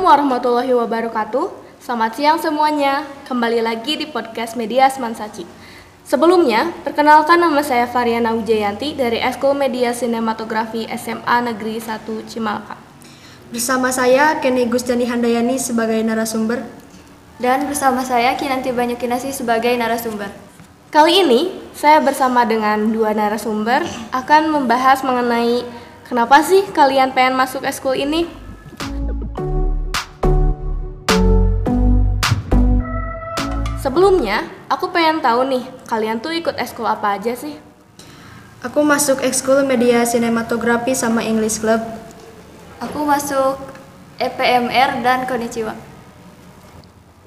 warahmatullahi wabarakatuh. Selamat siang semuanya. Kembali lagi di podcast Media Semansaci. Sebelumnya, perkenalkan nama saya Variana Wijayanti dari Eskul Media Sinematografi SMA Negeri 1 Cimalaka. Bersama saya Kenny Gusdani Handayani sebagai narasumber. Dan bersama saya Kinanti Banyukinasi sebagai narasumber. Kali ini, saya bersama dengan dua narasumber akan membahas mengenai kenapa sih kalian pengen masuk eskul ini? Sebelumnya, aku pengen tahu nih, kalian tuh ikut eskul apa aja sih? Aku masuk ekskul media sinematografi sama English Club. Aku masuk EPMR dan Konichiwa.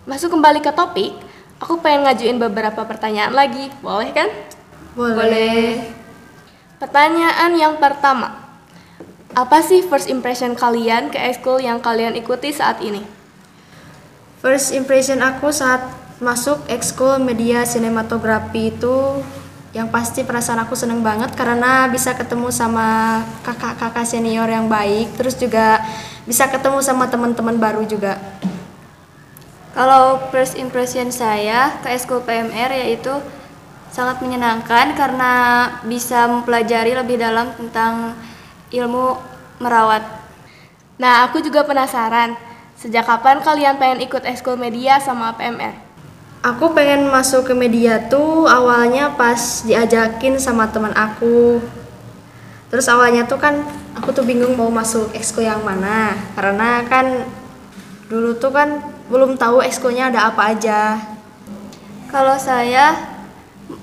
Masuk kembali ke topik, aku pengen ngajuin beberapa pertanyaan lagi, boleh kan? Boleh. Pertanyaan yang pertama, apa sih first impression kalian ke ekskul yang kalian ikuti saat ini? First impression aku saat masuk ekskul media sinematografi itu yang pasti perasaan aku seneng banget karena bisa ketemu sama kakak-kakak senior yang baik terus juga bisa ketemu sama teman-teman baru juga Kalau first impression saya ke Eskul PMR yaitu sangat menyenangkan karena bisa mempelajari lebih dalam tentang ilmu merawat. Nah, aku juga penasaran, sejak kapan kalian pengen ikut ekskul media sama PMR? Aku pengen masuk ke media tuh awalnya pas diajakin sama teman aku terus awalnya tuh kan aku tuh bingung mau masuk ekskul yang mana karena kan dulu tuh kan belum tahu ekskulnya ada apa aja Kalau saya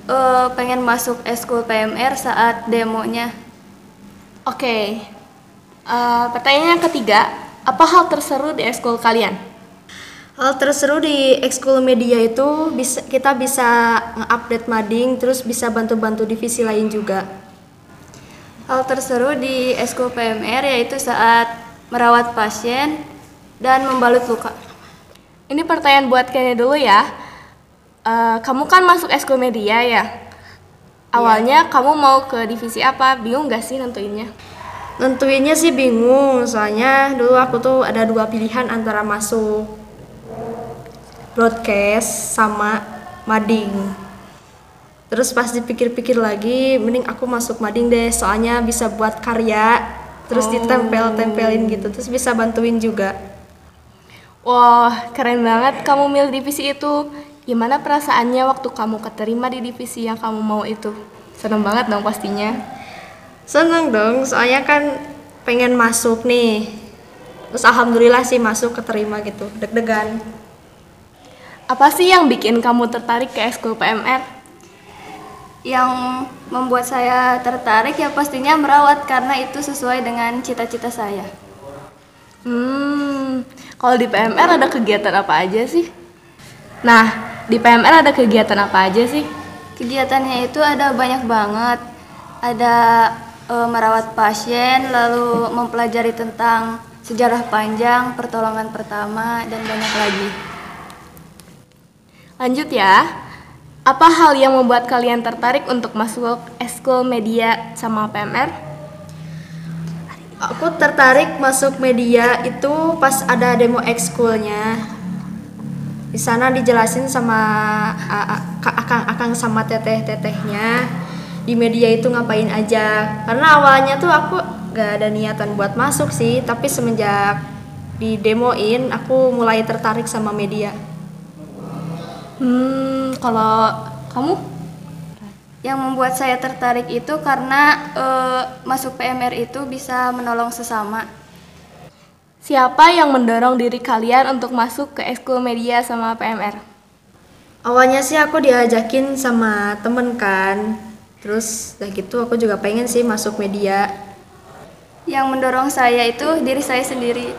eh, pengen masuk Eskul PMR saat demonya. Oke, eh, pertanyaan yang ketiga, apa hal terseru di ekskul kalian? Hal terseru di ekskul media itu bisa kita bisa nge-update mading terus bisa bantu-bantu divisi lain juga. Hal terseru di Eskul PMR yaitu saat merawat pasien dan membalut luka. Ini pertanyaan buat Kenny dulu ya. Eh, kamu kan masuk ekskul media ya? Awalnya kamu mau ke divisi apa? Bingung gak sih nentuinnya? Nentuinnya sih bingung, soalnya dulu aku tuh ada dua pilihan antara masuk broadcast sama mading. Terus pas dipikir-pikir lagi, mending aku masuk mading deh, soalnya bisa buat karya, terus ditempel-tempelin gitu, terus bisa bantuin juga. Wah, keren banget kamu milih divisi itu. Gimana perasaannya waktu kamu keterima di divisi yang kamu mau itu? Seneng banget dong pastinya. Seneng dong, soalnya kan pengen masuk nih. Terus alhamdulillah sih masuk keterima gitu, deg-degan. Apa sih yang bikin kamu tertarik ke ekskul PMR? Yang membuat saya tertarik ya pastinya merawat karena itu sesuai dengan cita-cita saya. Hmm, kalau di PMR ada kegiatan apa aja sih? Nah, di PMR ada kegiatan apa aja sih? Kegiatannya itu ada banyak banget. Ada eh, merawat pasien, lalu mempelajari tentang sejarah panjang, pertolongan pertama, dan banyak lagi. Lanjut ya. Apa hal yang membuat kalian tertarik untuk masuk ekskul media sama PMR? Aku tertarik masuk media itu pas ada demo ekskulnya. Di sana dijelasin sama akang-akang sama teteh-tetehnya di media itu ngapain aja. Karena awalnya tuh aku gak ada niatan buat masuk sih, tapi semenjak di demoin aku mulai tertarik sama media. Hmm, kalau kamu? Yang membuat saya tertarik itu karena eh, masuk PMR itu bisa menolong sesama. Siapa yang mendorong diri kalian untuk masuk ke ekskul media sama PMR? Awalnya sih aku diajakin sama temen kan, terus udah gitu aku juga pengen sih masuk media. Yang mendorong saya itu diri saya sendiri.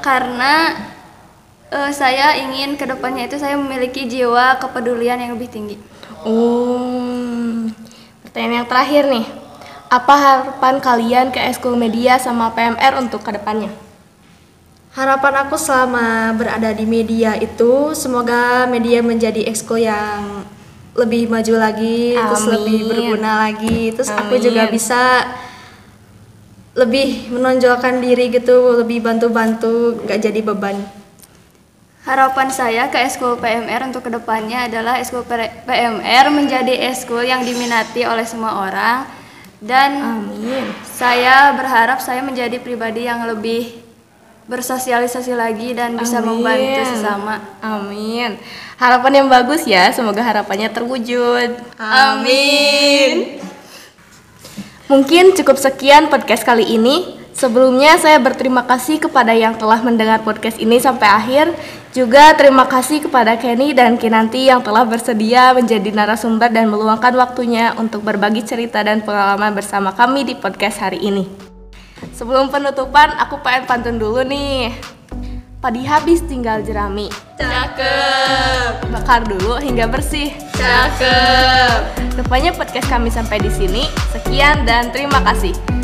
Karena eh, saya ingin ke depannya itu saya memiliki jiwa kepedulian yang lebih tinggi. Oh, pertanyaan yang terakhir nih. Apa harapan kalian ke ekskul media sama PMR untuk ke depannya? Harapan aku selama berada di media itu semoga media menjadi ekskul yang lebih maju lagi, terus Amin. lebih berguna lagi, terus aku juga Amin. bisa lebih menonjolkan diri gitu lebih bantu-bantu gak jadi beban Harapan saya ke Eskul PMR untuk ke depannya adalah Eskul PMR menjadi eskul yang diminati oleh semua orang dan Amin. saya berharap saya menjadi pribadi yang lebih bersosialisasi lagi dan bisa Amin. membantu sesama. Amin. Harapan yang bagus ya, semoga harapannya terwujud. Amin. Mungkin cukup sekian podcast kali ini. Sebelumnya saya berterima kasih kepada yang telah mendengar podcast ini sampai akhir. Juga terima kasih kepada Kenny dan Kinanti yang telah bersedia menjadi narasumber dan meluangkan waktunya untuk berbagi cerita dan pengalaman bersama kami di podcast hari ini. Sebelum penutupan, aku pengen pantun dulu nih. Padi habis tinggal jerami. Cakep. Bakar dulu hingga bersih. Cakep. Rupanya podcast kami sampai di sini. Sekian dan terima kasih.